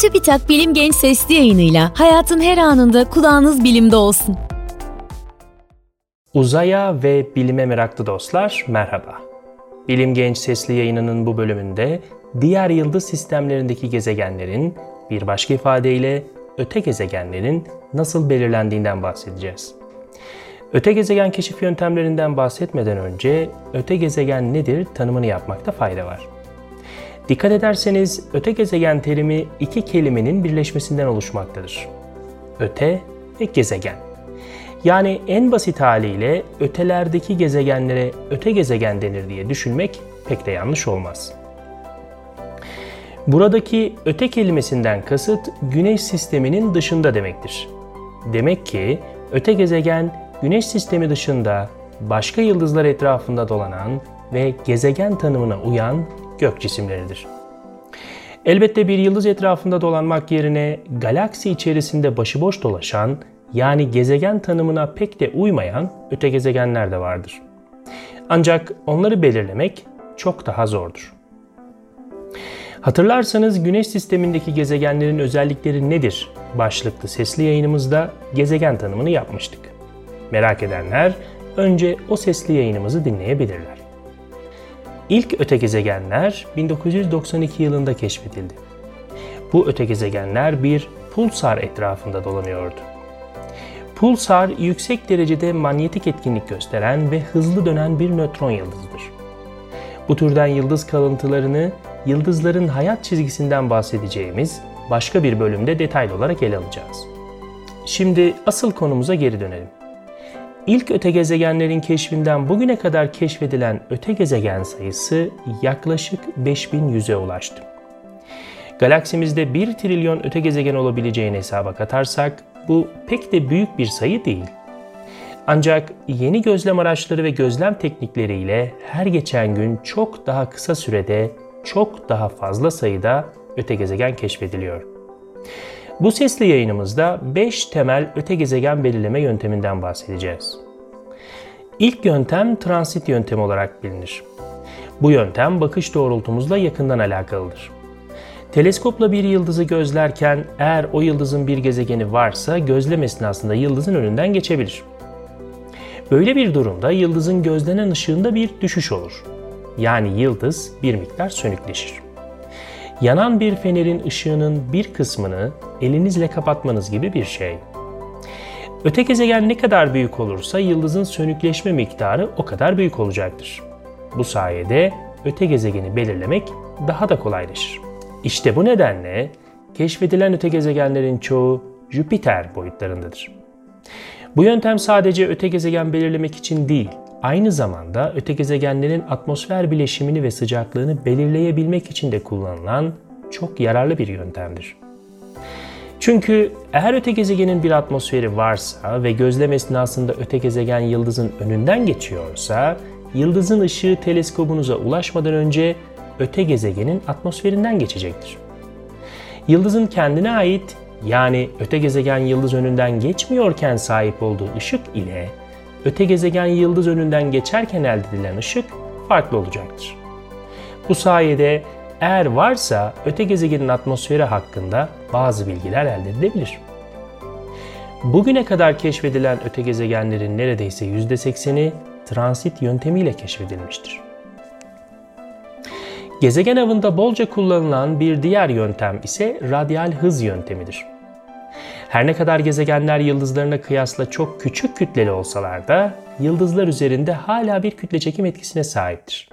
TÜBİTAK Bilim Genç Sesli yayınıyla hayatın her anında kulağınız bilimde olsun. Uzaya ve bilime meraklı dostlar merhaba. Bilim Genç Sesli yayınının bu bölümünde diğer yıldız sistemlerindeki gezegenlerin bir başka ifadeyle öte gezegenlerin nasıl belirlendiğinden bahsedeceğiz. Öte gezegen keşif yöntemlerinden bahsetmeden önce öte gezegen nedir tanımını yapmakta fayda var. Dikkat ederseniz öte gezegen terimi iki kelimenin birleşmesinden oluşmaktadır. Öte ve gezegen. Yani en basit haliyle ötelerdeki gezegenlere öte gezegen denir diye düşünmek pek de yanlış olmaz. Buradaki öte kelimesinden kasıt güneş sisteminin dışında demektir. Demek ki öte gezegen güneş sistemi dışında başka yıldızlar etrafında dolanan ve gezegen tanımına uyan gök cisimleridir. Elbette bir yıldız etrafında dolanmak yerine galaksi içerisinde başıboş dolaşan yani gezegen tanımına pek de uymayan öte gezegenler de vardır. Ancak onları belirlemek çok daha zordur. Hatırlarsanız Güneş sistemindeki gezegenlerin özellikleri nedir başlıklı sesli yayınımızda gezegen tanımını yapmıştık. Merak edenler önce o sesli yayınımızı dinleyebilirler. İlk öte gezegenler 1992 yılında keşfedildi. Bu öte gezegenler bir pulsar etrafında dolanıyordu. Pulsar yüksek derecede manyetik etkinlik gösteren ve hızlı dönen bir nötron yıldızıdır. Bu türden yıldız kalıntılarını yıldızların hayat çizgisinden bahsedeceğimiz başka bir bölümde detaylı olarak ele alacağız. Şimdi asıl konumuza geri dönelim. İlk öte gezegenlerin keşfinden bugüne kadar keşfedilen öte gezegen sayısı yaklaşık 5100'e ulaştı. Galaksimizde 1 trilyon öte gezegen olabileceğini hesaba katarsak bu pek de büyük bir sayı değil. Ancak yeni gözlem araçları ve gözlem teknikleriyle her geçen gün çok daha kısa sürede çok daha fazla sayıda öte gezegen keşfediliyor. Bu sesli yayınımızda 5 temel öte gezegen belirleme yönteminden bahsedeceğiz. İlk yöntem transit yöntemi olarak bilinir. Bu yöntem bakış doğrultumuzla yakından alakalıdır. Teleskopla bir yıldızı gözlerken eğer o yıldızın bir gezegeni varsa gözlem esnasında yıldızın önünden geçebilir. Böyle bir durumda yıldızın gözlenen ışığında bir düşüş olur. Yani yıldız bir miktar sönükleşir. Yanan bir fenerin ışığının bir kısmını elinizle kapatmanız gibi bir şey. Öte gezegen ne kadar büyük olursa yıldızın sönükleşme miktarı o kadar büyük olacaktır. Bu sayede öte gezegeni belirlemek daha da kolaylaşır. İşte bu nedenle keşfedilen öte gezegenlerin çoğu Jüpiter boyutlarındadır. Bu yöntem sadece öte gezegen belirlemek için değil, aynı zamanda öte gezegenlerin atmosfer bileşimini ve sıcaklığını belirleyebilmek için de kullanılan çok yararlı bir yöntemdir. Çünkü eğer öte gezegenin bir atmosferi varsa ve gözlem esnasında öte gezegen yıldızın önünden geçiyorsa, yıldızın ışığı teleskobunuza ulaşmadan önce öte gezegenin atmosferinden geçecektir. Yıldızın kendine ait yani öte gezegen yıldız önünden geçmiyorken sahip olduğu ışık ile öte gezegen yıldız önünden geçerken elde edilen ışık farklı olacaktır. Bu sayede eğer varsa öte gezegenin atmosferi hakkında bazı bilgiler elde edilebilir. Bugüne kadar keşfedilen öte gezegenlerin neredeyse %80'i transit yöntemiyle keşfedilmiştir. Gezegen avında bolca kullanılan bir diğer yöntem ise radyal hız yöntemidir. Her ne kadar gezegenler yıldızlarına kıyasla çok küçük kütleli olsalar da yıldızlar üzerinde hala bir kütle çekim etkisine sahiptir.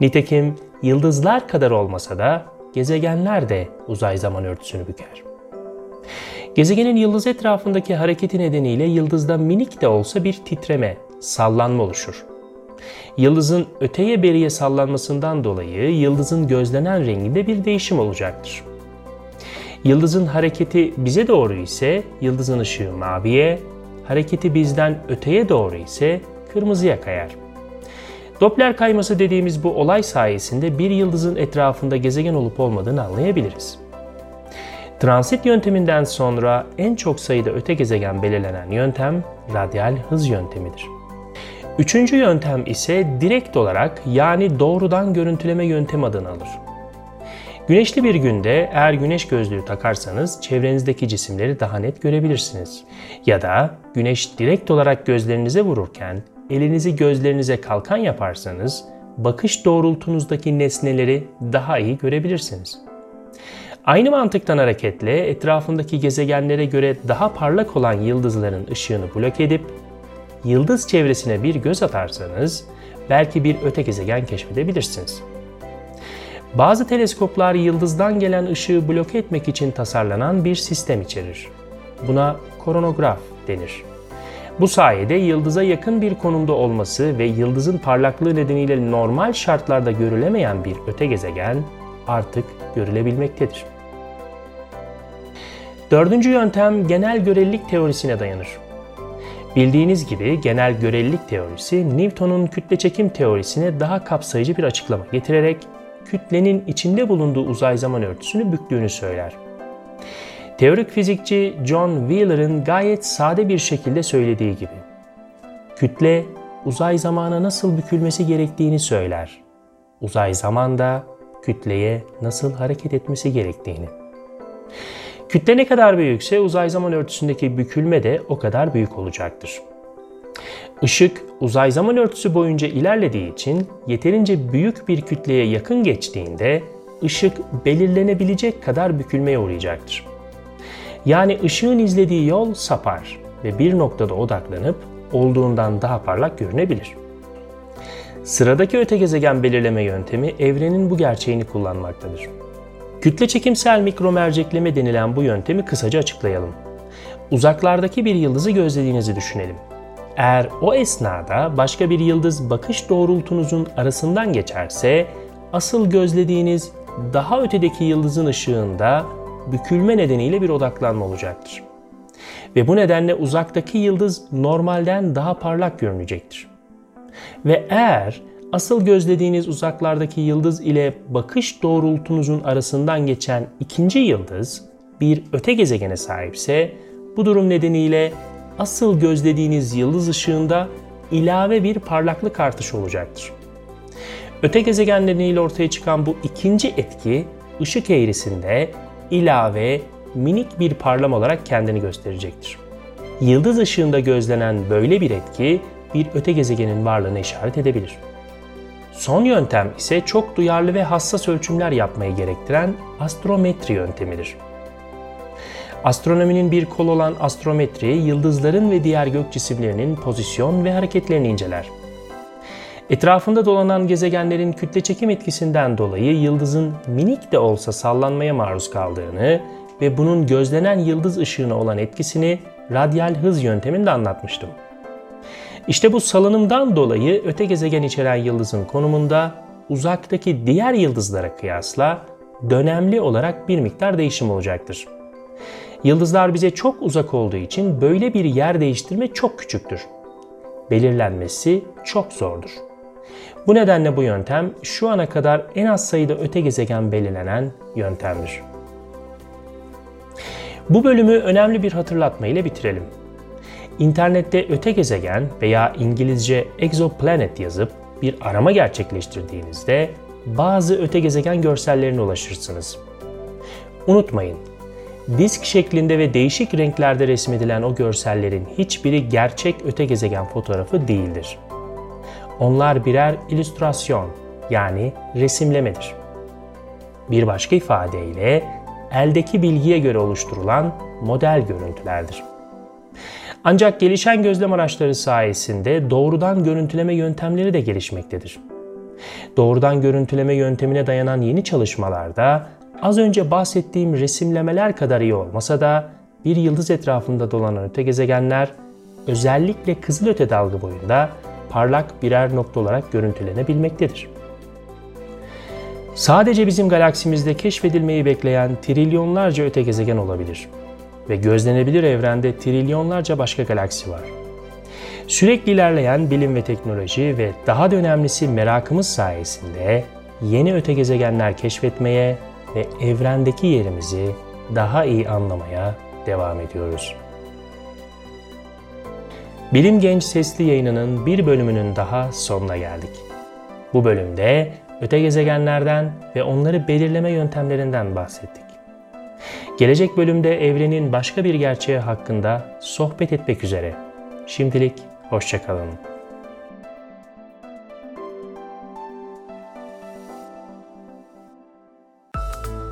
Nitekim yıldızlar kadar olmasa da gezegenler de uzay zaman örtüsünü büker. Gezegenin yıldız etrafındaki hareketi nedeniyle yıldızda minik de olsa bir titreme, sallanma oluşur. Yıldızın öteye beriye sallanmasından dolayı yıldızın gözlenen renginde bir değişim olacaktır. Yıldızın hareketi bize doğru ise yıldızın ışığı maviye, hareketi bizden öteye doğru ise kırmızıya kayar. Doppler kayması dediğimiz bu olay sayesinde bir yıldızın etrafında gezegen olup olmadığını anlayabiliriz. Transit yönteminden sonra en çok sayıda öte gezegen belirlenen yöntem radyal hız yöntemidir. Üçüncü yöntem ise direkt olarak yani doğrudan görüntüleme yöntemi adını alır. Güneşli bir günde eğer güneş gözlüğü takarsanız çevrenizdeki cisimleri daha net görebilirsiniz. Ya da güneş direkt olarak gözlerinize vururken elinizi gözlerinize kalkan yaparsanız bakış doğrultunuzdaki nesneleri daha iyi görebilirsiniz. Aynı mantıktan hareketle etrafındaki gezegenlere göre daha parlak olan yıldızların ışığını blok edip yıldız çevresine bir göz atarsanız belki bir öte gezegen keşfedebilirsiniz. Bazı teleskoplar yıldızdan gelen ışığı bloke etmek için tasarlanan bir sistem içerir. Buna koronograf denir. Bu sayede yıldıza yakın bir konumda olması ve yıldızın parlaklığı nedeniyle normal şartlarda görülemeyen bir öte gezegen artık görülebilmektedir. Dördüncü yöntem genel görelilik teorisine dayanır. Bildiğiniz gibi genel görelilik teorisi Newton'un kütle çekim teorisine daha kapsayıcı bir açıklama getirerek kütlenin içinde bulunduğu uzay zaman örtüsünü büktüğünü söyler. Teorik fizikçi John Wheeler'ın gayet sade bir şekilde söylediği gibi kütle uzay zamana nasıl bükülmesi gerektiğini söyler. Uzay zaman da kütleye nasıl hareket etmesi gerektiğini. Kütle ne kadar büyükse uzay zaman örtüsündeki bükülme de o kadar büyük olacaktır. Işık uzay zaman örtüsü boyunca ilerlediği için yeterince büyük bir kütleye yakın geçtiğinde ışık belirlenebilecek kadar bükülmeye uğrayacaktır. Yani ışığın izlediği yol sapar ve bir noktada odaklanıp olduğundan daha parlak görünebilir. Sıradaki öte gezegen belirleme yöntemi evrenin bu gerçeğini kullanmaktadır. Kütle çekimsel mikromercekleme denilen bu yöntemi kısaca açıklayalım. Uzaklardaki bir yıldızı gözlediğinizi düşünelim. Eğer o esnada başka bir yıldız bakış doğrultunuzun arasından geçerse, asıl gözlediğiniz daha ötedeki yıldızın ışığında bükülme nedeniyle bir odaklanma olacaktır. Ve bu nedenle uzaktaki yıldız normalden daha parlak görünecektir. Ve eğer asıl gözlediğiniz uzaklardaki yıldız ile bakış doğrultunuzun arasından geçen ikinci yıldız bir öte gezegene sahipse bu durum nedeniyle asıl gözlediğiniz yıldız ışığında ilave bir parlaklık artışı olacaktır. Öte gezegen nedeniyle ortaya çıkan bu ikinci etki ışık eğrisinde ilave minik bir parlama olarak kendini gösterecektir. Yıldız ışığında gözlenen böyle bir etki bir öte gezegenin varlığına işaret edebilir. Son yöntem ise çok duyarlı ve hassas ölçümler yapmayı gerektiren astrometri yöntemidir. Astronominin bir kol olan astrometri, yıldızların ve diğer gök cisimlerinin pozisyon ve hareketlerini inceler. Etrafında dolanan gezegenlerin kütle çekim etkisinden dolayı yıldızın minik de olsa sallanmaya maruz kaldığını ve bunun gözlenen yıldız ışığına olan etkisini radyal hız yönteminde anlatmıştım. İşte bu salınımdan dolayı öte gezegen içeren yıldızın konumunda uzaktaki diğer yıldızlara kıyasla dönemli olarak bir miktar değişim olacaktır. Yıldızlar bize çok uzak olduğu için böyle bir yer değiştirme çok küçüktür. Belirlenmesi çok zordur. Bu nedenle bu yöntem şu ana kadar en az sayıda öte gezegen belirlenen yöntemdir. Bu bölümü önemli bir hatırlatma ile bitirelim. İnternette öte gezegen veya İngilizce exoplanet yazıp bir arama gerçekleştirdiğinizde bazı öte gezegen görsellerine ulaşırsınız. Unutmayın, disk şeklinde ve değişik renklerde resmedilen o görsellerin hiçbiri gerçek öte gezegen fotoğrafı değildir. Onlar birer illüstrasyon yani resimlemedir. Bir başka ifadeyle eldeki bilgiye göre oluşturulan model görüntülerdir. Ancak gelişen gözlem araçları sayesinde doğrudan görüntüleme yöntemleri de gelişmektedir. Doğrudan görüntüleme yöntemine dayanan yeni çalışmalarda az önce bahsettiğim resimlemeler kadar iyi olmasa da bir yıldız etrafında dolanan öte gezegenler özellikle kızılöte dalga boyunda parlak birer nokta olarak görüntülenebilmektedir. Sadece bizim galaksimizde keşfedilmeyi bekleyen trilyonlarca öte gezegen olabilir ve gözlenebilir evrende trilyonlarca başka galaksi var. Sürekli ilerleyen bilim ve teknoloji ve daha da önemlisi merakımız sayesinde yeni öte gezegenler keşfetmeye ve evrendeki yerimizi daha iyi anlamaya devam ediyoruz. Bilim Genç Sesli yayınının bir bölümünün daha sonuna geldik. Bu bölümde öte gezegenlerden ve onları belirleme yöntemlerinden bahsettik. Gelecek bölümde evrenin başka bir gerçeği hakkında sohbet etmek üzere. Şimdilik hoşçakalın.